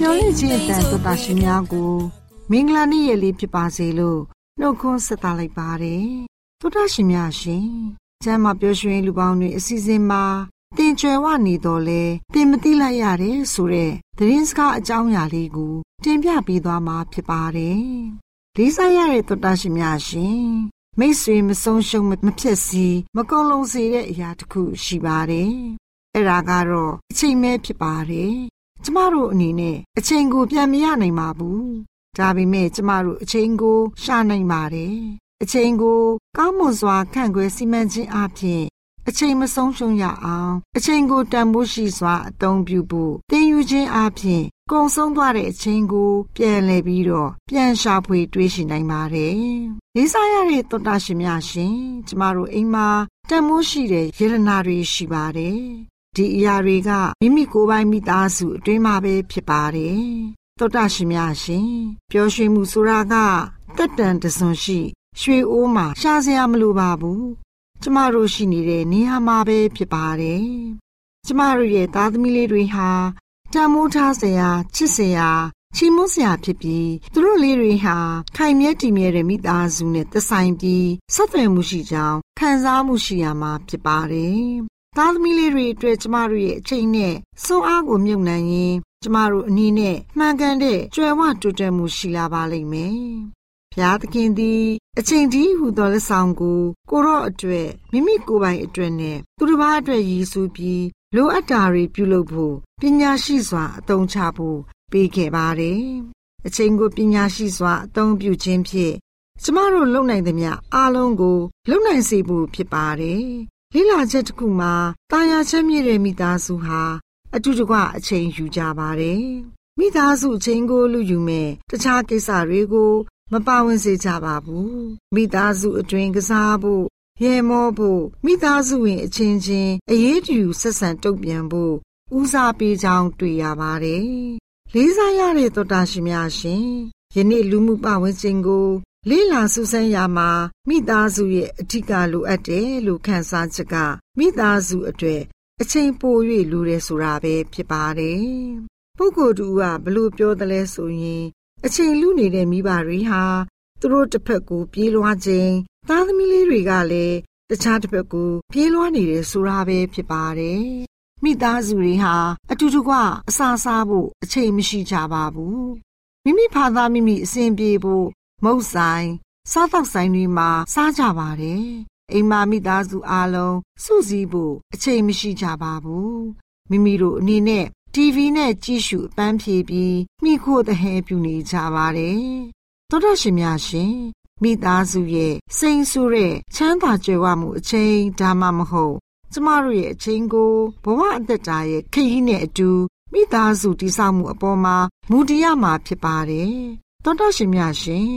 မျော်လင့်ခြင်းအတန်သောတာရှင်များကိုမင်္ဂလာနေ့ရက်လေးဖြစ်ပါစေလို့နှုတ်ခွန်းဆက်သလိုက်ပါတယ်သောတာရှင်များရှင်ကျမ်းမာပျော်ရွှင်လူပေါင်းတွေအစီအစဉ်မှာတင်ကြွယ်ဝနေတော်လဲတင်မသိလိုက်ရတယ်ဆိုတဲ့သတင်းစကားအကြောင်းအရာလေးကို တင်ပြပေးသွားမှာဖြစ်ပါတယ်လေးစားရတဲ့သောတာရှင်များရှင်မိတ်ဆွေမဆုံးရှုံးမဖြစ်စီမကုံလုံးစေတဲ့အရာတစ်ခုရှိပါတယ်အဲ့ဒါကတော့အချိန်မဲဖြစ်ပါတယ် ကျမတို့အနေနဲ့အချိန်ကိုပြန်မရနိုင်ပါဘူး။ဒါပေမဲ့ကျမတို့အချိန်ကိုရှာနိုင်ပါတယ်။အချိန်ကိုကောင်းမွန်စွာခန့်ခွဲစီမံခြင်းအပြင်အချိန်မဆုံးရှုံးရအောင်အချိန်ကိုတန်ဖိုးရှိစွာအသုံးပြုဖို့တင်ယူခြင်းအပြင်ကုံဆုံးသွားတဲ့အချိန်ကိုပြန်လည်ပြီးတော့ပြန်ရှာဖွေတွေးရှိနိုင်ပါတယ်။လေးစားရတဲ့သောတာရှင်များရှင်ကျမတို့အိမ်မှာတန်မိုးရှိတဲ့ယေရနာတွေရှိပါတယ် ဒီအရာတွေကမိမိကိုယ်ပိုင်မိသားစုအတွင်းမှာပဲဖြစ်ပါတယ်။သောတာရှင်များရှင်ပျော်ရွှင်မှုဆိုတာကတက်တန်တစွန်ရှိ ရွှေအိုးမှာရှားစရာမလိုပါဘူး။ကျမတို့ရှိနေတဲ့နေရာမှာပဲဖြစ်ပါတယ်။ကျမတို့ရဲ့သားသမီးလေးတွေဟာတန်မိုးထားစရာချစ်စရာချီးမွမ်းစရာဖြစ်ပြီးသူတို့လေးတွေဟာခိုင်မြဲတည်မြဲတဲ့မိသားစုနဲ့သက်ဆိုင်ပြီးဆက်သွယ်မှုရှိကြောင်းခံစားမှုရှိရမှာဖြစ်ပါတယ် သားသမီးလေးတွေအတွက်ကျမတို့ရဲ့အချိန်နဲ့စွမ်းအားကိုမြုပ်နှံရင်းကျမတို့အနေနဲ့မှန်ကန်တဲ့ကြွယ်ဝတိုးတက်မှုရှိလာပါလိမ့်မယ်။ဘုရားသခင်သည်အချိန်ကြီးဟူသောလက်ဆောင်ကိုကိုရော့အတွက်မိမိကိုယ်ပိုင်အတွက်နဲ့သူတစ်ပါးအတွက်ရည်စူးပြီးလိုအပ်တာတွေပြုလုပ်ဖို့ပညာရှိစွာအသုံးချဖို့ပေးခဲ့ပါတယ်။အချိန်ကိုပညာရှိစွာအသုံးပြုခြင်းဖြင့်ကျမတို့လုပ်နိုင်သမျှအားလုံးကိုလုပ်နိုင်စေဖို့ဖြစ်ပါတယ် လိလာချက်တစ်ခုမှာတာယာချက်မြင့်တဲ့မိသားစုဟာအတူတကွအချိန်ယူကြပါတယ်။မိသားစုအချိန်ကိုလူယူမဲ့တခြားကိစ္စတွေကိုမပါဝင်စေကြပါဘူး။မိသားစုအတွင်ကစားဖို့ရဲမောဖို့မိသားစုဝင်အချင်းချင်းအရေးတူဆက်ဆံတုံ့ပြန်ဖို့ဦးစားပေးကြောင်းတွေ့ရပါတယ်။လေးစားရတဲ့သောတာရှင်များရှင်ယနေ့လူမှုပဝန်းကျင်ကို လေးလာစူးစမ်းရမှာမိသားစုရဲ့အထူးကလိုအပ်တယ်လို့ခန်းစားချက်ကမိသားစုအတွေ့အချိန်ပို၍လူတယ်ဆိုတာပဲဖြစ်ပါတယ်။ပုဂ္ဂိုလ်တူကဘလို့ပြောတယ်လဲဆိုရင် အချိန်လူနေတဲ့မိဘတွေဟာသူတို့တစ်ဖက်ကိုပြေးလွှားခြင်းသားသမီးလေးတွေကလည်းတခြားတစ်ဖက်ကိုပြေးလွှားနေတယ်ဆိုတာပဲဖြစ်ပါတယ်။မိသားစုတွေဟာအတူတကွအစာစားဖို့အချိန်မရှိကြပါဘူး။မိမိဖာသာမိမိအစဉ်ပြေဖို့ မုတ်ဆိုင်စားသောက်ဆိုင်တွေမှာစားကြပါတယ်။အိမ်မှာမိသားစုအားလုံးစုစည်းဖို့အချိန်မရှိကြပါဘူး။မိမိတို့အနေနဲ့ TV နဲ့ကြည့်ရှုအပန်းဖြေပြီးမိခိုတဲ့ဟဲပြူနေကြပါတယ်။သောတရှင်များရှင်မိသားစုရဲ့စိန်ဆူတဲ့ချမ်းသာကြွယ်ဝမှုအချိန်ဒါမှမဟုတ်ကျမတို့ရဲ့အချိန်ကိုဘဝအသက်တာရဲ့ခရီးနဲ့အတူမိသားစုတည်ဆောက်မှုအပေါ်မှာမူတည်ရမှာဖြစ်ပါတယ်။ သောတရှင်များရှင်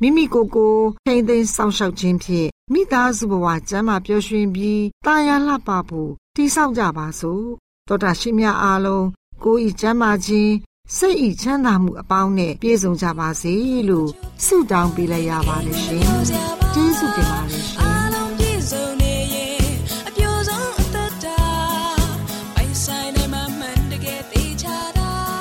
မိမိကိုယ်ကိုထိမ့်သိမ်းစောင့်ရှောက်ခြင်းဖြင့်မိသားစုဘဝကျမ်းမာပျော်ရွှင်ပြီးတာယာလှပဖို့တည်ဆောက်ကြပါစို့တောတာရှိမြအားလုံးကိုယ်ဤကျမ်းမာခြင်းစိတ်ဤချမ်းသာမှုအပေါင်းနဲ့ပြည့်စုံကြပါစေလို့ဆုတောင်းပေးလိုက်ရပါတယ်ရှင်ကျေးဇူးတင်ပါတယ်ရှင်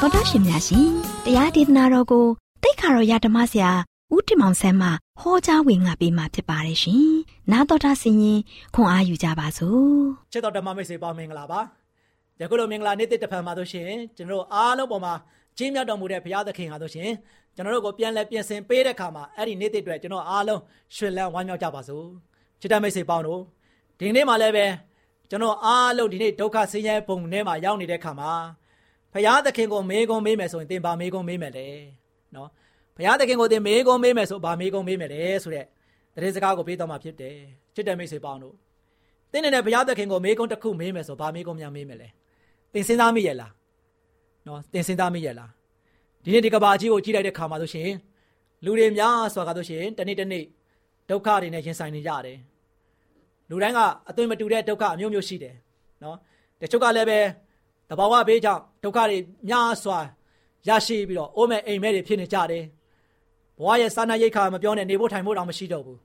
တော်တော်ရှင်များရှင်တရားဒေသနာတော်ကို တိတ်ခါတော်ရဓမ္မဆရာဦးတင်မောင်ဆန်းမှဟောကြားဝင်ငါပေးมาဖြစ်ပါတယ်ရှင်။နာတော်တာဆင်ရင်ခွန်အားယူကြပါစို့။ချစ်တော်ဓမ္မမိတ်ဆွေပေါင်းမင်္ဂလာပါ။ယခုလိုမင်္ဂလာနေ့တစ်တစ်ဖန်မှာတို့ရှင်ကျွန်တော်အားလုံးပေါ်မှာကြီးမြတ်တော်မူတဲ့ဘုရားသခင်ဟာတို့ရှင်ကျွန်တော်တို့ကိုပြန်လဲပြင်ဆင်ပေးတဲ့ခါမှာအဲ့ဒီနေ့တစ်အတွက်ကျွန်တော်အားလုံးရွှင်လန်းဝမ်းမြောက်ကြပါစို့။ချစ်တော်မိတ်ဆွေပေါင်းတို့ဒီနေ့မှလည်းပဲကျွန်တော်အားလုံးဒီနေ့ဒုက္ခဆင်းရဲပုံထဲမှာရောက်နေတဲ့ခါမှာဘုရားသခင်ကိုမေးခွန်းမေးမယ်ဆိုရင်သင်ပါမေးခွန်းမေးမယ်လေ နော်ဘုရားသခင်ကိုသင်မေးခွန်းမေးမယ်ဆိုဗာမေးခွန်းမေးမယ်လေဆိုတဲ့တရေစကားကိုပေးတော့မှာဖြစ်တယ်ချစ်တဲ့မိတ်ဆွေပေါင်းတို့သင်နေတဲ့ဘုရားသခင်ကိုမေးခွန်းတစ်ခုမေးမယ်ဆိုဗာမေးခွန်းများမေးမယ်လေသင်စဉ်းစားမိရဲ့လားနော်သင်စဉ်းစားမိရဲ့လားဒီနေ့ဒီကဘာကြီးကိုကြည့်လိုက်တဲ့ခါမှာဆိုရှင်လူတွေများစွာကဆိုရှင်တနေ့တနေ့ဒုက္ခတွေနဲ့ရင်ဆိုင်နေကြတယ်လူတိုင်းကအသွင်မတူတဲ့ဒုက္ခအမျိုးမျိုးရှိတယ်နော်တချို့ကလည်းပဲတဘာဝဘေးကြောင့်ဒုက္ခတွေများစွာ ရရှိပြီးတော့အိုးမဲ့အိမ်မဲတွေဖြစ်နေကြတယ်ဘဝရဲ့စာနာရိတ်ခါမပြောနဲ့နေဖို့ထိုင်ဖို့တောင်မရှိတော့ဘူး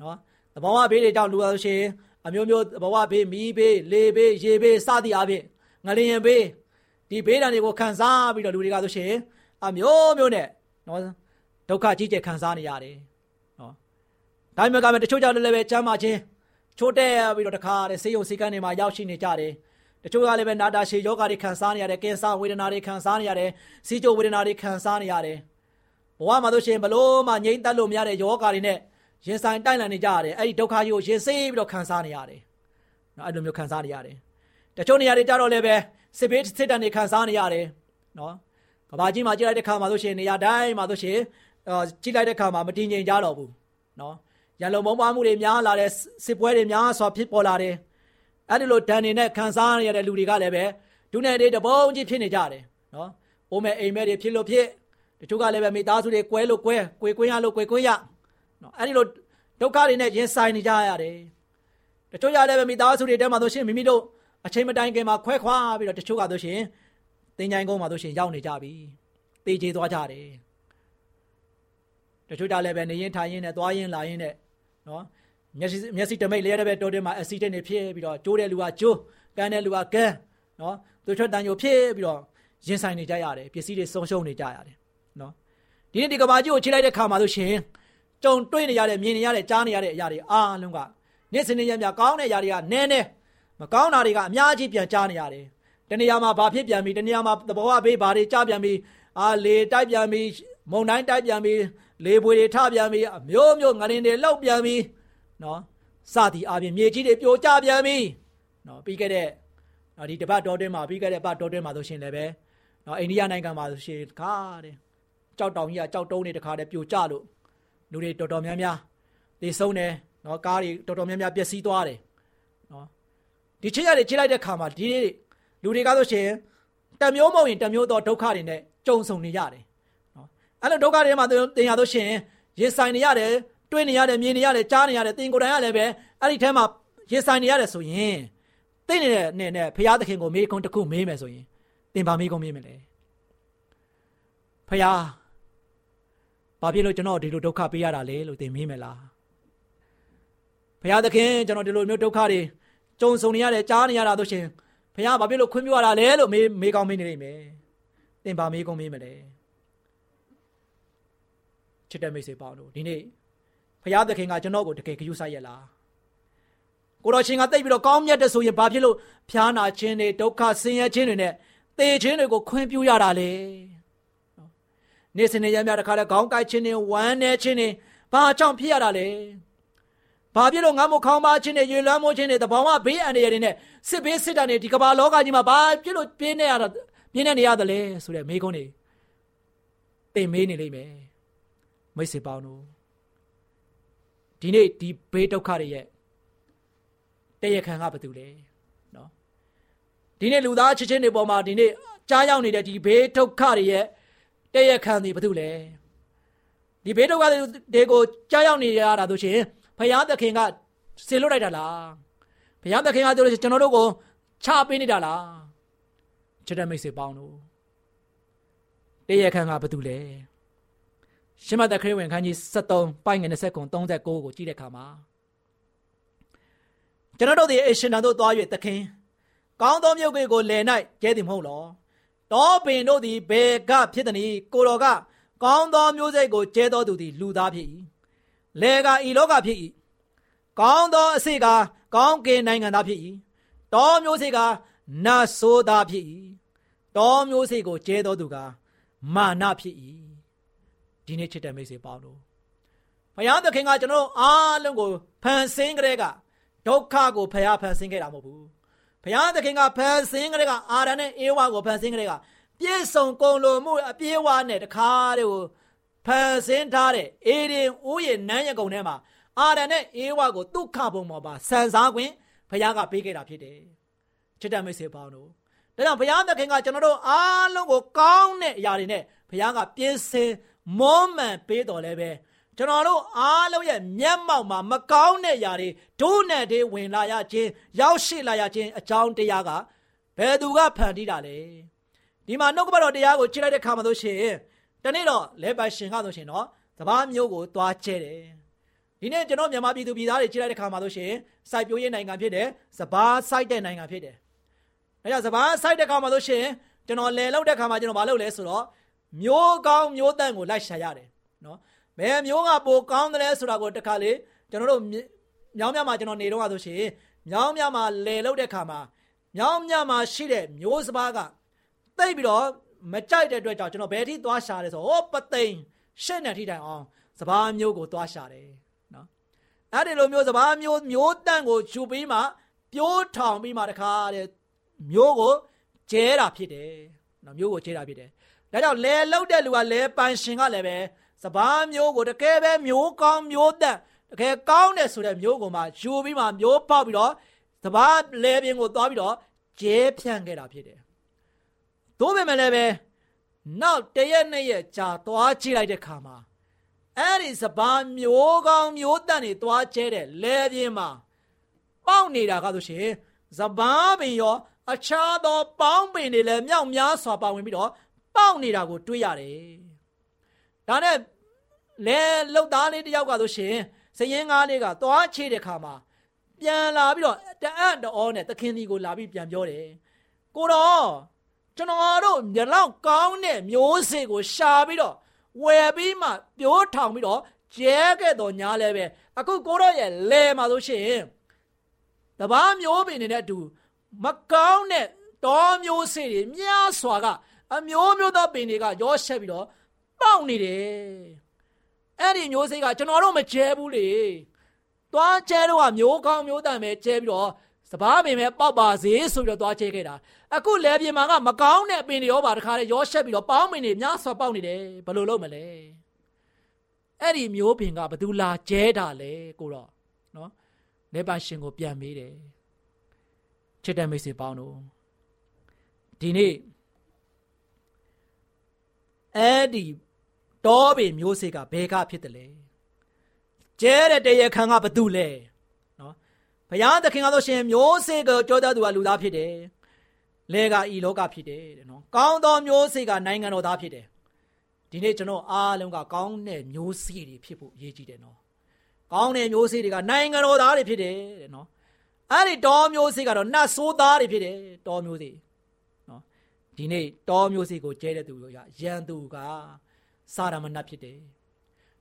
နော်တဘာဝဘေးတွေကြောင့်လူရရှင်အမျိုးမျိုးဘဝဘေးမီးဘေးလေဘေးရေဘေးစသည်အပြင်ငလျင်ဘေးဒီဘေးဒဏ်တွေကိုခံစားပြီးတော့လူတွေကဆိုရှင်အမျိုးမျိုးနဲ့နော်ဒုက္ခကြီးကျယ်ခံစားနေရတယ်နော်ဒါမှမဟုတ်ကတချို့ကြောင့်လည်းပဲကျမ်းမာခြင်းချိုးတဲ့ပြီးတော့တခါတဲ့ဆေးရုံဆေးကန်းတွေမှာရောက်ရှိနေကြတယ် တချို့ကလည်းပဲနာတာရှည်ယောဂါတွေခံစားနေရတယ်ကင်ဆာဝေဒနာတွေခံစားနေရတယ်စီးကျိုဝေဒနာတွေခံစားနေရတယ်ဘဝမှာဆိုရှင်ဘလို့မှငြိမ့်သက်လို့မရတဲ့ယောဂါတွေနဲ့ရင်ဆိုင်တိုက်လန်နေကြရတယ်အဲ့ဒီဒုက္ခကြီးကိုရင်ဆေးပြီးတော့ခံစားနေရတယ်နော်အဲ့လိုမျိုးခံစားနေရတယ်တချို့နေရာတွေကြတော့လည်းပဲစစ်ဘေးစစ်တမ်းတွေခံစားနေရတယ်နော်ကဘာကြီးမှာကြည့်လိုက်တဲ့ခါမှာဆိုရှင်နေရာတိုင်းမှာဆိုရှင်ကြည့်လိုက်တဲ့ခါမှာမတည်ငြိမ်ကြတော့ဘူးနော်ရန်လုံမုံပါမှုတွေများလာတဲ့စစ်ပွဲတွေများစွာဖြစ်ပေါ်လာတယ် အဲ့ဒီလိုဒဏ်တွေနဲ့ခံစားရတဲ့လူတွေကလည်းပဲဒုနယ်တွေတပုံကြီးဖြစ်နေကြတယ်နော်။အိုးမဲ့အိမ်မဲ့တွေဖြစ်လို့ဖြစ်တချို့ကလည်းပဲမိသားစုတွေကွဲလို့ကွဲကွေကွင်းရလို့ကွေကွင်းရနော်အဲ့ဒီလိုဒုက္ခတွေနဲ့ရင်ဆိုင်နေကြရတယ်။တချို့ရလည်းပဲမိသားစုတွေတဲမှာဆိုရှင်မိမိတို့အချိန်မတိုင်ခင်မှာခွဲခွာပြီးတော့တချို့ကဆိုရှင်တင်ကြိုင်ကုန်းမှာဆိုရှင်ရောက်နေကြပြီ။တေးကျေသွားကြတယ်။တချို့ကြလည်းပဲနေရင်ထိုင်ရင်နဲ့သွားရင်လာရင်နဲ့နော် မျက်စိမျက်စိတမိတ်လဲရတဲ့တော်တင်မှာအက်ဆီဒင့်တွေဖြစ်ပြီးတော့ကျိုးတဲ့လူကကျိုးကန်းတဲ့လူကကန်းနော်သူထွက်တန်ညိုဖြစ်ပြီးတော့ရင်ဆိုင်နေကြရတယ်ပစ္စည်းတွေဆုံးရှုံးနေကြရတယ်နော်ဒီနေ့ဒီကဘာကြီးကိုချိလိုက်တဲ့ခါမှာဆိုရှင်ကြုံတွေ့နေရတဲ့မြင်နေရတဲ့ကြားနေရတဲ့အရာတွေအားလုံးကနေ့စဉ်နေ့ရက်များကောင်းတဲ့အရာတွေကနည်းနည်းမကောင်းတာတွေကအများကြီးပြန်ကြားနေရတယ်တနေရာမှာဘာဖြစ်ပြန်ပြီတနေရာမှာသဘောဝဘေးဘာတွေကြားပြန်ပြီအာလေတိုက်ပြန်ပြီမုန်တိုင်းတိုက်ပြန်ပြီလေပွေတွေထပြန်ပြီအမျိုးမျိုးငရင်တွေလောက်ပြန်ပြီ နော်စသည်အပြင်မြေကြီးတွေပြိုကျပြန်ပြီနော်ပြီးခဲ့တဲ့နော်ဒီတပတ်တော်တွင်းမှာပြီးခဲ့တဲ့ပတ်တော်တွင်းမှာဆိုရှင်လည်းပဲနော်အိန္ဒိယနိုင်ငံမှာဆိုရှင်ခါတဲ့ကြောက်တောင်ကြီးကကြောက်တုံးတွေတခါတည်းပြိုကျလို့လူတွေတော်တော်များများသေဆုံးတယ်နော်ကားတွေတော်တော်များများပျက်စီးသွားတယ်နော်ဒီချစ်ရတယ်ချစ်လိုက်တဲ့ခါမှာဒီလူတွေကဆိုရှင်တမျိုးမဟုတ်ရင်တမျိုးသောဒုက္ခတွေနဲ့ကြုံဆုံနေရတယ်နော်အဲ့လိုဒုက္ခတွေမှာတင်ရဆိုရှင်ရင်ဆိုင်နေရတယ် တွေးနေရတယ်မြင်နေရတယ်ကြားနေရတယ်သင်ကိုယ်တိုင်ကလည်းပဲအဲ့ဒီထဲမှာရင်ဆိုင်နေရတယ်ဆိုရင်သိနေတဲ့နဲ့နဲ့ဖရာသခင်ကိုမေးခွန်းတစ်ခုမေးမယ်ဆိုရင်သင်ဘာမေးခွန်းမေးမလဲဖရာဘာဖြစ်လို့ကျွန်တော်ဒီလိုဒုက္ခပေးရတာလဲလို့သင်မေးမယ်လားဖရာသခင်ကျွန်တော်ဒီလိုမျိုးဒုက္ခတွေကြုံဆုံနေရတယ်ကြားနေရတာဆိုရှင်ဖရာဘာဖြစ်လို့ခွင့်ပြုရတာလဲလို့မေးမေးကောင်းမေးနေလိမ့်မယ်သင်ဘာမေးခွန်းမေးမလဲချစ်တဲ့မိတ်ဆွေပေါင်းတို့ဒီနေ့ ဖရာသခင်ကကျွန်တော်ကိုတကယ်ဂရုစိုက်ရလားကိုတော်ရှင်ကတိတ်ပြီးတော့ကောင်းမြတ်တဲ့ဆိုရင်ဘာဖြစ်လို့ဖျားနာခြင်းတွေဒုက္ခဆင်းရဲခြင်းတွေနဲ့သေခြင်းတွေကိုခွင့်ပြုရတာလေနေ့စဉ်နေ့ရက်များတခါလဲခေါင်းကိုက်ခြင်းတွေဝမ်းနေခြင်းတွေဘာကြောင့်ဖြစ်ရတာလဲဘာဖြစ်လို့ငါ့မခေါင်းပါခြင်းတွေရေလွှမ်းမိုးခြင်းတွေတဘောင်မဘေးအန္တရာယ်တွေနဲ့စစ်ဘေးစစ်တမ်းတွေဒီကမ္ဘာလောကကြီးမှာဘာဖြစ်လို့ပြင်းနေရတာပြင်းနေရတာလဲဆိုတဲ့မိကုန်းတွေသိမေးနေလိမ့်မယ်မိတ်ဆွေပေါင်းတို့ ဒီနေ့ဒီဘေးဒုက္ခတွေရဲ့တရခံကဘာတူလဲနော်ဒီနေ့လူသားချစ်ချင်းတွေပေါ်မှာဒီနေ့ကြားရောက်နေတဲ့ဒီဘေးဒုက္ခတွေရဲ့တရခံတွေဘာတူလဲဒီဘေးဒုက္ခတွေကိုကြားရောက်နေရတာတို့ရှင်ဘုရားသခင်ကဆေလွတ်လိုက်တာလားဘုရားသခင်ကတို့လို့ကျွန်တော်တို့ကိုချပေးနေတာလားချစ်တဲ့မိတ်ဆွေပေါင်းတို့တရခံကဘာတူလဲ ရှမသက်ခရစ်ဝင်ခန်းကြီး73ပိုင်းငယ်20ကုံ39ကိုကြည့်တဲ့အခါမှာကျွန်တော်တို့ဒီအရှင်တန်တို့သွား၍သခင်ကောင်းသောမြုပ်ကိုလယ်၌ကျဲသည်မဟုတ်လောတောပင်တို့သည်ဘေကဖြစ်သည်။ကိုတော်ကကောင်းသောမျိုးစိတ်ကိုကျဲတော်သူသည်လူသားဖြစ်၏။လေကဤလောကဖြစ်၏။ကောင်းသောအစိတ်ကကောင်းကင်နိုင်ငံသားဖြစ်၏။တောမျိုးစိတ်ကနတ်ဆိုးသားဖြစ်၏။တောမျိုးစိတ်ကိုကျဲတော်သူကမာနဖြစ်၏။ ဒီနေ့ချစ်တဲ့မိတ်ဆွေပေါင်းတို့ဘုရားသခင်ကကျွန်တော်အားလုံးကိုဖန်ဆင်းကြတဲ့ကဒုက္ခကိုဖျားဖန်ဆင်းခဲ့တာမဟုတ်ဘူးဘုရားသခင်ကဖန်ဆင်းကြတဲ့ကအာရန်နဲ့အေဝါကိုဖန်ဆင်းကြတဲ့ကပြည့်စုံကုန်လို့မှုအပြေးဝနဲ့တခါတည်းကိုဖန်ဆင်းထားတဲ့အေဒင်ဦးရဲ့နန်းရကုံထဲမှာအာရန်နဲ့အေဝါကိုဒုက္ခဘုံပေါ်မှာဆန်စားခွင့်ဘုရားကပေးခဲ့တာဖြစ်တယ်ချစ်တဲ့မိတ်ဆွေပေါင်းတို့ဒါကြောင့်ဘုရားသခင်ကကျွန်တော်တို့အားလုံးကိုကောင်းတဲ့အရာတွေနဲ့ဘုရားကပြည့်စင် မောမှန်ပေးတော်လဲပဲကျွန်တော်တို့အားလုံးရဲ့မျက်မှောက်မှာမကောင်းတဲ့ຢာတွေဒုနဲ့တွေဝင်လာရခြင်းရောက်ရှိလာရခြင်းအကြောင်းတရားကဘယ်သူကဖန်တီးတာလဲဒီမှာနှုတ်ကပတ်တော်တရားကိုချိန်လိုက်တဲ့ခါမှာဆိုရှင်တနေ့တော့လဲပတ်ရှင်ကဆိုရှင်တော့စပားမျိုးကိုသွားကျဲတယ်ဒီနေ့ကျွန်တော်မြန်မာပြည်သူပြည်သားတွေချိန်လိုက်တဲ့ခါမှာဆိုရှင်စိုက်ပျိုးရေးနိုင်ငံဖြစ်တယ်စပားစိုက်တဲ့နိုင်ငံဖြစ်တယ်ဒါကြောင့်စပားစိုက်တဲ့ခါမှာဆိုရှင်ကျွန်တော်လယ်လောက်တဲ့ခါမှာကျွန်တော်မလုပ်လဲဆိုတော့ မျိုးကောင်းမျိုးတန့်ကိုလိုက်ရှာရတယ်နော်ဘယ်မျိုးကပိုကောင်းတယ်ဆိုတာကိုတခါလေကျွန်တော်တို့မြောင်းမြမှာကျွန်တော်နေတော့ဆိုရှင်မြောင်းမြမှာလယ်လောက်တဲ့ခါမှာမြောင်းမြမှာရှိတဲ့မျိုးစပါးကတိတ်ပြီးတော့မကြိုက်တဲ့အတွက်ကြောင့်ကျွန်တော်ဘယ်ထိသွားရှာလဲဆိုဟောပသိမ်ရှစ်နဲ့ထိတိုင်အောင်စပားမျိုးကိုသွားရှာတယ်နော်အဲ့ဒီလိုမျိုးစပားမျိုးမျိုးတန့်ကိုယူပြီးမှပြိုးထောင်ပြီးမှတခါတဲ့မျိုးကိုကျဲတာဖြစ်တယ်နော်မျိုးကိုကျဲတာဖြစ်တယ် ဒါကြောင့်လဲလောက်တဲ့လူကလဲပန်ရှင်ကလည်းပဲစပားမျိုးကိုတကယ်ပဲမျိုးကောင်းမျိုးသက်တကယ်ကောင်းတယ်ဆိုတဲ့မျိုးကိုမှယူပြီးမှမျိုးပေါက်ပြီးတော့စပားလဲပင်ကိုသွားပြီးတော့ကျဲဖြန့်ခဲ့တာဖြစ်တယ်။သို့ပေမဲ့လည်းပဲနောက်တရက်နှစ်ရက်ကြာသွားကြည့်လိုက်တဲ့ခါမှာအဲ့ဒီစပားမျိုးကောင်းမျိုးသက်တွေသွားကျဲတဲ့လဲပြင်းမှာပေါက်နေတာကဆိုရှင်စပားပင်ရော အခြားသောပေါင်းပင်တွေလည်းမြောက်များစွာပါဝင်ပြီးတော့ ပေါက်နေတာကိုတွေးရတယ်။ဒါနဲ့လဲလှုပ်သားလေးတယောက်ကဆိုရှင်စရင်ငါးလေးကသွားချေတဲ့ခါမှာပြန်လာပြီးတော့တအံ့တော်နဲ့သခင်ဒီကိုလာပြီးပြန်ပြောတယ်ကိုတော့ကျွန်တော်တို့မျက်လောက်ကောင်းတဲ့မျိုးစေ့ကိုရှာပြီးတော့ဝယ်ပြီးမှပြိုးထောင်ပြီးတော့ကျဲခဲ့တော့ညာလဲပဲအခုကိုတော့ရဲ့လဲမှာဆိုရှင်တပားမျိုးပင်နေတဲ့အတူမကောင်းတဲ့တောမျိုးစေ့တွေများစွာက အမျိုးမျိုးသောပင်တွေကရောဆက်ပြီးတော့ပေါက်နေတယ်အဲ့ဒီမျိုးစိတ်ကကျွန်တော်တို့မကျဲဘူးလေသွားကျဲတော့ကမျိုးကောင်းမျိုးတန်ပဲကျဲပြီးတော့စပားပင်ပဲပေါက်ပါစေဆိုပြီးတော့သွားကျဲခဲ့တာအခုလဲပြင်မှာကမကောင်းတဲ့ပင်တွေရောပါတခါလေရောရှက်ပြီးတော့ပေါင်းပင်တွေများစွာပေါက်နေတယ်ဘယ်လိုလုပ်မလဲအဲ့ဒီမျိုးပင်ကဘသူလာကျဲတာလဲကိုတော့နော်လဲပါရှင်ကိုပြန်မေးတယ်ချစ်တဲ့မိတ်ဆွေပေါင်းတို့ဒီနေ့ အဲ့ဒီတောပင်မျိုးစေ့ကဘယ်ကဖြစ်တယ်လဲကျဲတဲ့တရခံကဘသူလဲနော်ဘုရားသခင်ကဆိုရှင်မျိုးစေ့ကိုကြောတဲ့သူကလူသားဖြစ်တယ်လဲကဤလောကဖြစ်တယ်တဲ့နော်ကောင်းသောမျိုးစေ့ကနိုင်ငံတော်သားဖြစ်တယ်ဒီနေ့ကျွန်တော်အားလုံးကကောင်းတဲ့မျိုးစေ့တွေဖြစ်ဖို့အရေးကြီးတယ်နော်ကောင်းတဲ့မျိုးစေ့တွေကနိုင်ငံတော်သားတွေဖြစ်တယ်တဲ့နော်အဲ့ဒီတော်မျိုးစေ့ကတော့နတ်ဆိုးသားတွေဖြစ်တယ်တော်မျိုးစေ့နော် ဒီနေ့တော်မျိုးစေ့ကိုကျဲတဲ့သူကရန်သူကစာရမဏတ်ဖြစ်တယ်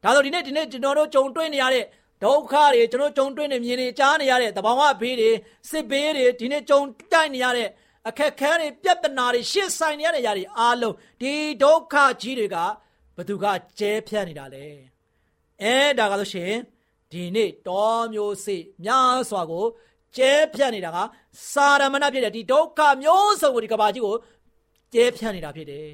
ဒါဆိုဒီနေ့ဒီနေ့ကျွန်တော်တို့ကြုံတွေ့နေရတဲ့ဒုက္ခတွေကျွန်တော်ကြုံတွေ့နေမြင်နေကြားနေရတဲ့တဘာဝဘေးတွေစစ်ဘေးတွေဒီနေ့ကြုံတိုက်နေရတဲ့အခက်ခဲတွေပြဿနာတွေရှင်းဆိုင်နေရတဲ့ຢာတွေအားလုံးဒီဒုက္ခကြီးတွေကဘသူကကျဲဖြတ်နေတာလဲအဲဒါကဆိုရှင်ဒီနေ့တောမျိုးစေ့များစွာကိုကျဲဖြတ်နေတာကစာရမဏဖြစ်တယ်ဒီဒုက္ခမျိုးစုံကိုဒီကဘာကြီးကို ကျဲဖြတ်နေတာဖြစ်တယ်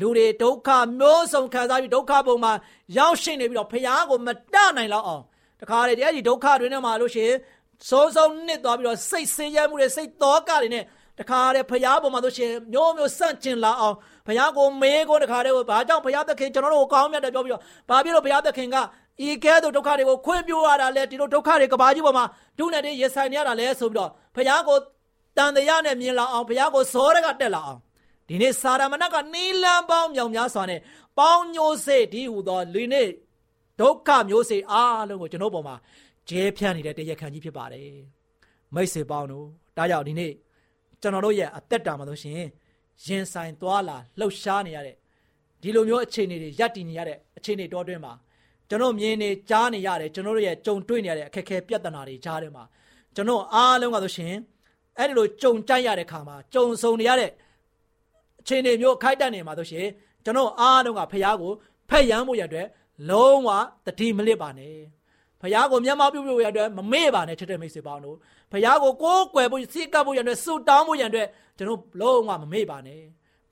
လူတွေဒုက္ခမျိုးစုံခံစားပြီးဒုက္ခပုံမှာရောက်ရှိနေပြီးတော့ဖះကိုမတနိုင်တော့အောင်တခါလေဒီဒုက္ခတွေနဲ့မှာလို့ရှိရင်စိုးစိုးနစ်သွားပြီးတော့စိတ်ဆင်းရဲမှုတွေစိတ်တောကတွေနဲ့တခါတည်းဖရားပေါ်မှာဆိုရှင်မျိုးမျိုးစန့်ကျင်လာအောင်ဖရားကိုမေးကိုတခါတည်းဘာကြောင့်ဖရားသခင်ကျွန်တော်တို့ကိုကောင်းမြတ်တယ်ပြောပြီးတော့ဘာဖြစ်လို့ဖရားသခင်ကဤကဲသို့ဒုက္ခတွေကိုခွင့်ပြုရတာလဲဒီလိုဒုက္ခတွေကဘာကြီးပေါ်မှာဒုနဲ့တည်းရဆိုင်နေရတာလဲဆိုပြီးတော့ဖရားကိုတန်တရားနဲ့မြင်လာအောင်ဖရားကိုဇောရကတက်လာအောင် ဒီနေ့စာရမဏကနီလန်ပေါင်းမြောင်များစွာနဲ့ပေါင်းညိုစေဒီဟူသောလူနေ့ဒုက္ခမျိုးစေအားလုံးကိုကျွန်တော်ပေါ်မှာကျဲဖြန့်နေတဲ့တရားခံကြီးဖြစ်ပါတယ်မိတ်ဆွေပေါင်းတို့ဒါကြောင့်ဒီနေ့ကျွန်တော်တို့ရဲ့အသက်တာမှာဆိုရှင်ရင်ဆိုင်သွားလာလှုပ်ရှားနေရတဲ့ဒီလိုမျိုးအခြေအနေတွေရပ်တည်နေရတဲ့အခြေအနေတော်တွင်းမှာကျွန်တော်မြင်နေကြားနေရတယ်ကျွန်တော်တို့ရဲ့ကြုံတွေ့နေရတဲ့အခက်အခဲပြဿနာတွေကြားထဲမှာကျွန်တော်အားလုံးကဆိုရှင်အဲ့ဒီလိုကြုံကြိုက်ရတဲ့ခါမှာကြုံဆုံနေရတဲ့ အခြေအနေမျိုးခိုက်တတ်နေမှာဆိုရှင်ကျွန်တော်အားလုံးကဖះကိုဖက်ရမ်းဖို့ရတဲ့လုံးဝတတိမလစ်ပါနဲ့ဖះကိုမျက်မှောက်ပြုဖို့ရတဲ့မမေ့ပါနဲ့ချစ်တဲ့မိတ်ဆွေပေါင်းတို့ဖះကိုကိုးကွယ်ဖို့စိတ်ကပ်ဖို့ရတဲ့ဆုတောင်းဖို့ရတဲ့ကျွန်တော်လုံးဝမမေ့ပါနဲ့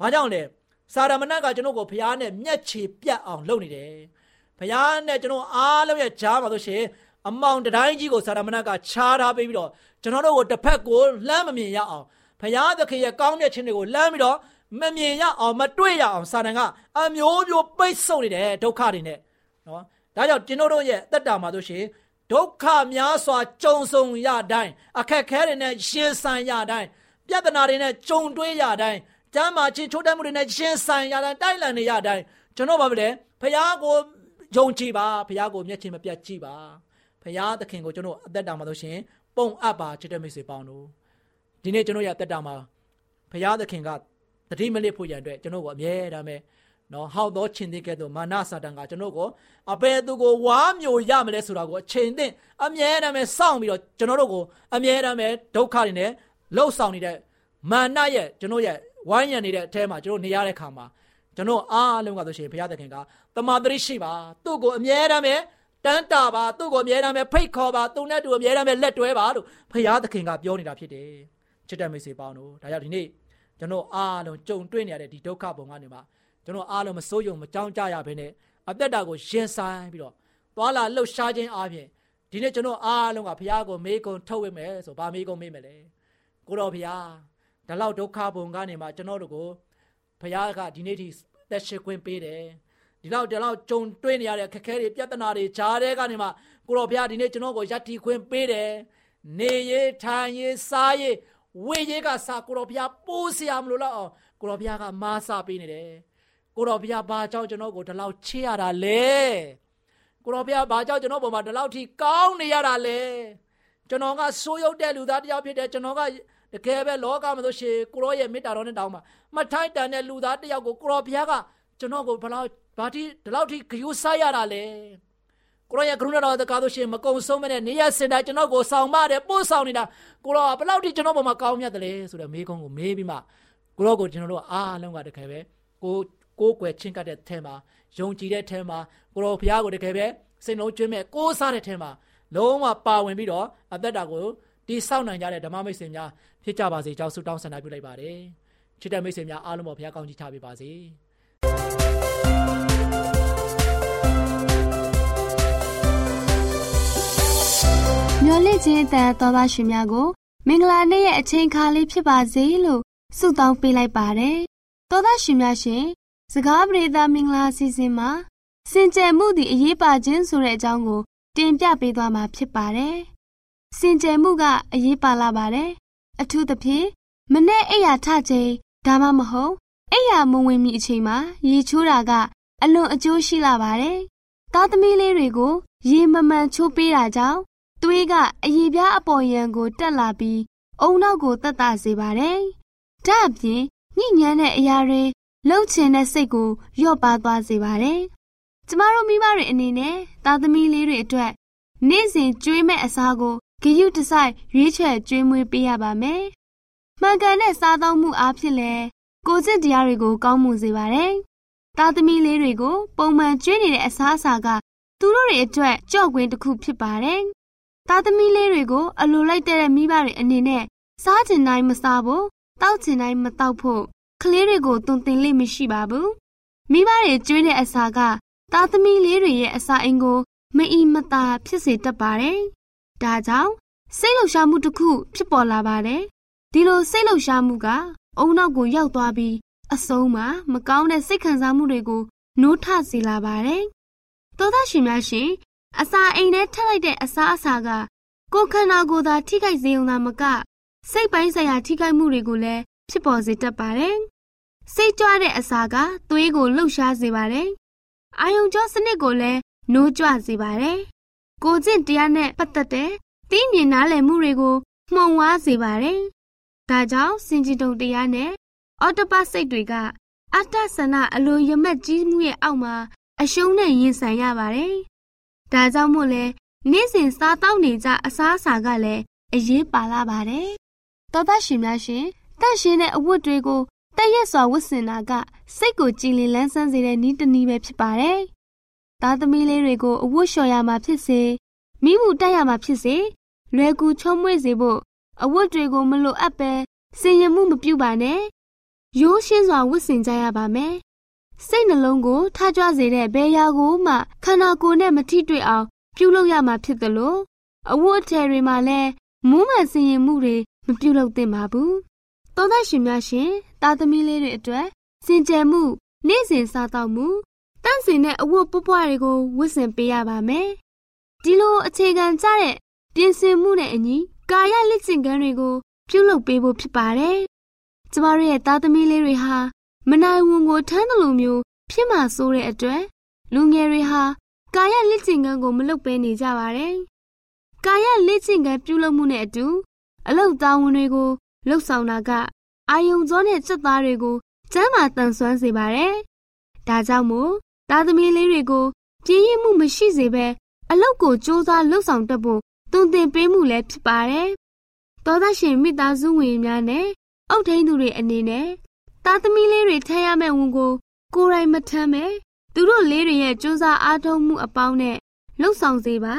ဘာကြောင့်လဲစာရမဏတ်ကကျွန်တော်ကိုဖះနဲ့မျက်ခြေပြတ်အောင်လုပ်နေတယ်ဖះနဲ့ကျွန်တော်အားလုံးရဲ့ကြားမှာဆိုရှင်အမောင်တိုင်းကြီးကိုစာရမဏတ်ကခြားထားပေးပြီးတော့ကျွန်တော်တို့ကိုတစ်ဖက်ကိုလှမ်းမမြင်ရအောင်ဖះသခင်ရဲ့ကောင်းတဲ့ခြင်းတွေကိုလှမ်းပြီးတော့ မမြင်ရအောင်မတွေ့ရအောင်စာတန်ကအမျိုးမျိုးပိတ်ဆို့နေတယ်ဒုက္ခတွေနဲ့နော်ဒါကြောင့်ကျွန်တော်တို့ရဲ့အသက်တာမှာဆိုရှင်ဒုက္ခများစွာကြုံဆုံရတိုင်းအခက်ခဲတွေနဲ့ရှင်ဆိုင်ရတိုင်းပြဿနာတွေနဲ့ကြုံတွေ့ရတိုင်းကျမ်းမာခြင်းချိုးတက်မှုတွေနဲ့ရှင်ဆိုင်ရတိုင်းတိုက်လန်နေရတိုင်းကျွန်တော်ဘာဖြစ်လဲဖះကိုယုံကြည်ပါဖះကိုမျက်ခြေမပြတ်ကြည့်ပါဖះသခင်ကိုကျွန်တော်အသက်တာမှာဆိုရှင်ပုံအပ်ပါချစ်တဲ့မိတ်ဆွေပေါင်းတို့ဒီနေ့ကျွန်တော်ရဲ့အသက်တာမှာဖះသခင်က တတိမလစ်ဖို့ရန်အတွက်ကျွန်တော်ကိုအမြဲတမ်းပဲနော်ဟောက်သောချင်းတဲ့ကဲ့သို့မာနစာတန်ကကျွန်တော်ကိုအဘယ်သူကိုဝါမျိုးရမလဲဆိုတာကိုအချိန်သိအမြဲတမ်းပဲစောင့်ပြီးတော့ကျွန်တော်တို့ကိုအမြဲတမ်းပဲဒုက္ခတွေနဲ့လှုပ်ဆောင်နေတဲ့မာနရဲ့ကျွန်တော်ရဲ့ဝိုင်းရံနေတဲ့အထဲမှာကျွန်တော်နေရတဲ့ခါမှာကျွန်တော်အားလုံးကဆိုရှင်ဘုရားသခင်ကတမာတရိရှိပါသူ့ကိုအမြဲတမ်းပဲတန်းတာပါသူ့ကိုအမြဲတမ်းပဲဖိတ်ခေါ်ပါသူနဲ့တူအမြဲတမ်းပဲလက်တွဲပါလို့ဘုရားသခင်ကပြောနေတာဖြစ်တယ်ချစ်တဲ့မိတ်ဆွေပေါင်းတို့ဒါကြောင့်ဒီနေ့ ကျွန်တော်အားလုံးကြုံတွေ့နေရတဲ့ဒီဒုက္ခပုံကနေမှာကျွန်တော်အားလုံးမစိုးရုံမကြောက်ကြရဘဲနဲ့အသက်တာကိုရင်ဆိုင်ပြီးတော့သွာလာလှုပ်ရှားခြင်းအပြင်ဒီနေ့ကျွန်တော်အားလုံးကဘုရားကိုမေးကုံထုတ်ဝိမယ်ဆိုဗာမေးကုံမေးမယ်လေကိုတော်ဘုရားဒီလောက်ဒုက္ခပုံကနေမှာကျွန်တော်တို့ကိုဘုရားကဒီနေ့ထိသက်ရှိခွင့်ပေးတယ်ဒီလောက်ဒီလောက်ကြုံတွေ့နေရတဲ့ခက်ခဲတွေပြဿနာတွေဂျားတဲ့ကနေမှာကိုတော်ဘုရားဒီနေ့ကျွန်တော်ကိုယက်တီခွင့်ပေးတယ်နေရေးထိုင်ရေးစားရေး ဝေရေးကစာကိုတော်ဘုရားပိုးစရာမလိုတော့အောင်ကိုတော်ဘုရားကမားစာပေးနေတယ်ကိုတော်ဘုရားဘာကြောင့်ကျွန်တော်ကိုဒီလောက်ချစ်ရတာလဲကိုတော်ဘုရားဘာကြောင့်ကျွန်တော်ပေါ်မှာဒီလောက်ထိကောင်းနေရတာလဲကျွန်တော်ကဆိုးရုပ်တဲ့လူသားတယောက်ဖြစ်တယ်ကျွန်တော်ကတကယ်ပဲလောကမှာဆိုရှင်ကိုရောရဲ့မေတ္တာတော်နဲ့တောင်းပါမထိုက်တန်တဲ့လူသားတယောက်ကိုကိုရောဘုရားကကျွန်တော်ကိုဘလောက်ဘာတိဒီလောက်ထိဂယုဆိုင်ရတာလဲ ကိုရောရဲ့ကရုဏာတော်တကားဆိုရှင်မကုံဆုံးမနဲ့နေရစင်တိုင်းကျွန်တော်ကိုဆောင်မတယ်ပို့ဆောင်နေတာကိုရောဘလောက်ထိကျွန်တော်ပေါ်မှာကောင်းမြတ်တယ်လဲဆိုတော့မေးခွန်းကိုမေးပြီးမှကိုရောကိုကျွန်တော်တို့အားလုံးကတကယ်ပဲကိုကိုးကွယ်ချင်းကပ်တဲ့ထဲမှာယုံကြည်တဲ့ထဲမှာကိုရောဘုရားကိုတကယ်ပဲစိတ်လုံးကျွမ်းမဲ့ကိုးစားတဲ့ထဲမှာလုံးဝပါဝင်ပြီးတော့အသက်တာကိုတိဆောက်နိုင်ကြတဲ့ဓမ္မမိတ်ဆွေများဖြစ်ကြပါစေကြောင်းဆုတောင်းဆန္ဒပြုလိုက်ပါတယ်ချစ်တဲ့မိတ်ဆွေများအားလုံးပေါ်ဘုရားကောင်းချီးချပေးပါစေ မျော်လင့်ခြင်းအတန်တော်သားရှင်များကို မင်္ဂလာနေ့ရဲ့အချိန်အခါလေးဖြစ်ပါစေလို့ဆုတောင်းပေးလိုက်ပါတယ်တော်သားရှင်များရှင်စကားပြေသာမင်္ဂလာစီစဉ်မှာစင်ကြယ်မှုသည်အရေးပါခြင်းဆိုတဲ့အကြောင်းကို တင်ပြပေးသွားမှာဖြစ်ပါတယ်စင်ကြယ်မှုကအရေးပါလာပါတယ်အထူးသဖြင့်မနေ့အိယာထချိန်ဒါမှမဟုတ်အိယာမဝင်မီအချိန်မှာရေချိုးတာကအလွန်အကျိုးရှိလာပါတယ်သားသမီးလေးတွေကို ရေမမှန်ချိုးပေးတာကြောင့် သွေးကအရေပြားအပေါ်ယံကိုတက်လာပြီးအုံနောက်ကိုတက်တာစေပါတယ်။ဒါအပြင်ညဉ့်ညမ်းတဲ့အရာတွေလှုပ်ချင်တဲ့စိတ်ကိုလျော့ပါသွားစေပါတယ်။ကျမတို့မိဘတွေအနေနဲ့သားသမီးလေးတွေအတွက်နေ့စဉ်ကျွေးမဲ့အစားကိုဂရုတစိုက်ရွေးချယ်ကျွေးမွေးပေးရပါမယ်။မှန်ကန်တဲ့စားသောက်မှုအားဖြင့်လည်းကိုယ်စစ်တရားတွေကိုကောင်းမွန်စေပါတယ်။သားသမီးလေးတွေကိုပုံမှန်ကျွေးနေတဲ့အစားအစာကသူတို့တွေအတွက်ကြော့ကွင်းတစ်ခုဖြစ်ပါတယ်။ သားသမီးလေးတွေကိုအလိုလိုက်တဲ့မိဘတွေအနေနဲ့စားချင်တိုင်းမစားဖို့တောက်ချင်တိုင်းမတောက်ဖို့ကလေးတွေကိုတုံတင်လိမ့်မရှိပါဘူး။မိဘတွေကျွေးတဲ့အစာကသားသမီးလေးတွေရဲ့အစာအိမ်ကိုမအီမသာဖြစ်စေတတ်ပါတယ်။ဒါကြောင့်စိတ်လှုပ်ရှားမှုတစ်ခုဖြစ်ပေါ်လာပါတယ်။ဒီလိုစိတ်လှုပ်ရှားမှုကအုံနောက်ကိုရောက်သွားပြီးအဆုံးမှာမကောင်းတဲ့စိတ်ခံစားမှုတွေကိုနိုးထစေလာပါတယ်။သောသားရှင်များရှင် အစာအိမ်ထဲထည့်လိုက်တဲ့အစာအစာကကိုယ်ခန္ဓာကိုယ်သာထိခိုက်စေုံသာမက စိတ်ပိုင်းဆိုင်ရာထိခိုက်မှုတွေကိုလည်းဖြစ်ပေါ်စေတတ်ပါတယ်။စိတ်ကြွတဲ့အစာကသွေးကိုလှုပ်ရှားစေပါတယ်။အာယုံကြောစနစ်ကိုလည်းနိုးကြွစေပါတယ်။ကိုကျင့်တရားနဲ့ပတ်သက်တဲ့သိမြင်နားလည်မှုတွေကိုမှုံဝါးစေပါတယ်။ဒါကြောင့်စင်ကြင်တုံတရားနဲ့အော်တပတ်စိတ်တွေကအတ္တဆန္ဒအလိုရမက်ကြီးမှုရဲ့အောက်မှာအရှုံးနဲ့ရင်ဆိုင်ရပါတယ်။ ဒါကြောင့်မို့လဲနေ့စဉ်စားတောက်နေကြအစားအစာကလည်းအရေးပါလာပါတယ်။သောသားရှင်များရှင်တန့်ရှင်းတဲ့အဝတ်တွေကိုတက်ရက်စွာဝတ်ဆင်တာကစိတ်ကိုကြည်လင်လန်းဆန်းစေတဲ့နည်းတစ်နည်းပဲဖြစ်ပါတယ်။သားသမီးလေးတွေကိုအဝတ်လျှော်ရမှာဖြစ်စေမိမှုတက်ရမှာဖြစ်စေလွယ်ကူချုံးမွေ့စေဖို့အဝတ်တွေကိုမလိုအပ်ပဲစင်ရမှုမပြုပါနဲ့။ရိုးရှင်းစွာဝတ်ဆင်ကြရပါမယ်။ စိတ်နှလုံးကိုထားကြွစေတဲ့ဘယ်ရာကိုမှခန္ဓာကိုယ်နဲ့မထိတွေ့အောင် ပြုလုပ်ရမှာဖြစ်သလိုအဝတ်အထည်တွေမှာလည်းမူးမှန်စင်ရင်မှုတွေမပြုလုပ်သင့်ပါဘူး။သောသားရှင်များရှင်တာသမီလေးတွေအတွက်စင်ကြယ်မှုနေ့စဉ်စားတော့မှုတန့်စင်တဲ့အဝတ်ပွပွားတွေကိုဝတ်ဆင်ပေးရပါမယ်။ဒီလိုအခြေခံကြတဲ့ပြင်ဆင်မှုနဲ့အညီကာယလက်ကျင့်ကမ်းတွေကိုပြုလုပ်ပေးဖို့ဖြစ်ပါတယ်။ကျမတို့ရဲ့သားသမီးလေးတွေဟာ မနိုင်ဝန်ကိုထမ်းသလိုမျိုးဖြစ်မှဆိုးတဲ့အတွက်လူငယ်တွေဟာကာယလက်ကျင့်ကမ်းကိုမလုပ်ဘဲနေကြပါတယ်။ကာယလက်ကျင့်ကမ်းပြုလုပ်မှုနဲ့အတူအလုတ်တာဝန်တွေကိုလှုပ်ဆောင်တာကအာယုံကြောနဲ့စက်သားတွေကိုကျမ်းမာတန်ဆွမ်းစေပါတယ်။ဒါကြောင့်မို့သားသမီးလေးတွေကိုပြင်းရမှုမရှိစေဘဲအလုတ်ကိုစ조사လှုပ်ဆောင်တတ်ဖို့တုံသင်ပေးမှုလည်းဖြစ်ပါတယ်။သောသားရှင်မိသားစုဝင်များနဲ့အုတ်ထိန်သူတွေအနေနဲ့ သားသမီးလေးတွေထမ်းရမယ့်ဝန်ကို ကိုယ်တိုင်မထမ်းပဲသူတို့လေးတွေရဲ့စ조사အားထုတ်မှုအပေါင်းနဲ့လှုပ်ဆောင်စေပါ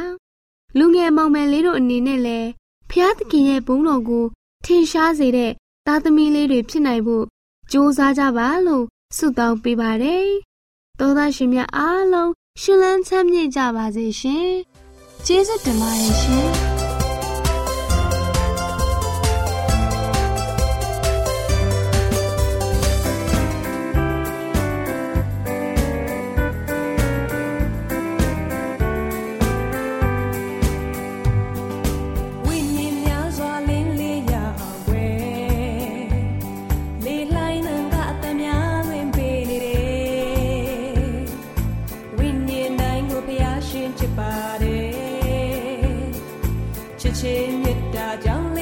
လူငယ်မောင်မယ်လေးတို့အနေနဲ့လည်းဖျားသခင်ရဲ့ဘုန်းတော်ကိုထင်ရှားစေတဲ့သားသမီးလေးတွေဖြစ်နိုင်ဖို့ကြိုးစားကြပါလို့ဆုတောင်းပေးပါတယ်။သောသားရှင်များအားလုံးရှင်လန်းချမ်းမြေ့ကြပါစေရှင်။ကျေးဇူးတင်ပါတယ်ရှင်။ရှင် မေတ္တာကြောင့်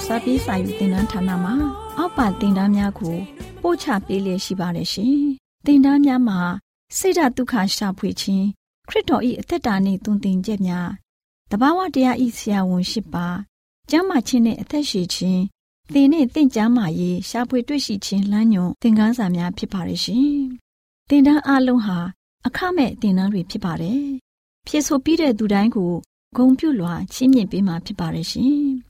တ်တော်စာပြေးစာယူတင်နန်းဌာနမှာအောက်ပါတင်ဒားများကိုပို့ချပေးလျက်ရှိပါတယ်ရှင်တင်ဒားများမှာဆိဒ္ဓတုခရှာဖွေခြင်းခရစ်တော်၏အသက်တာနှင့်တုန်တင်ကြများတဘာဝတရားဤဆရာဝန်ရှိပါကျမ်းမာခြင်းနဲ့အသက်ရှိခြင်းသင်နဲ့တင့်ကြမာရေးရှာဖွေတွေ့ရှိခြင်းလမ်းညွန်သင်ခန်းစာများဖြစ်ပါရဲ့ရှင်တင်ဒားအလုံးဟာအခမဲ့တင်ဒားတွေဖြစ်ပါတယ်ဖြစ်ဆိုပြီးတဲ့သူတိုင်းကိုဂုံပြုလွှာချင်းမြင့်ပေးမှာဖြစ်ပါရဲ့ရှင်။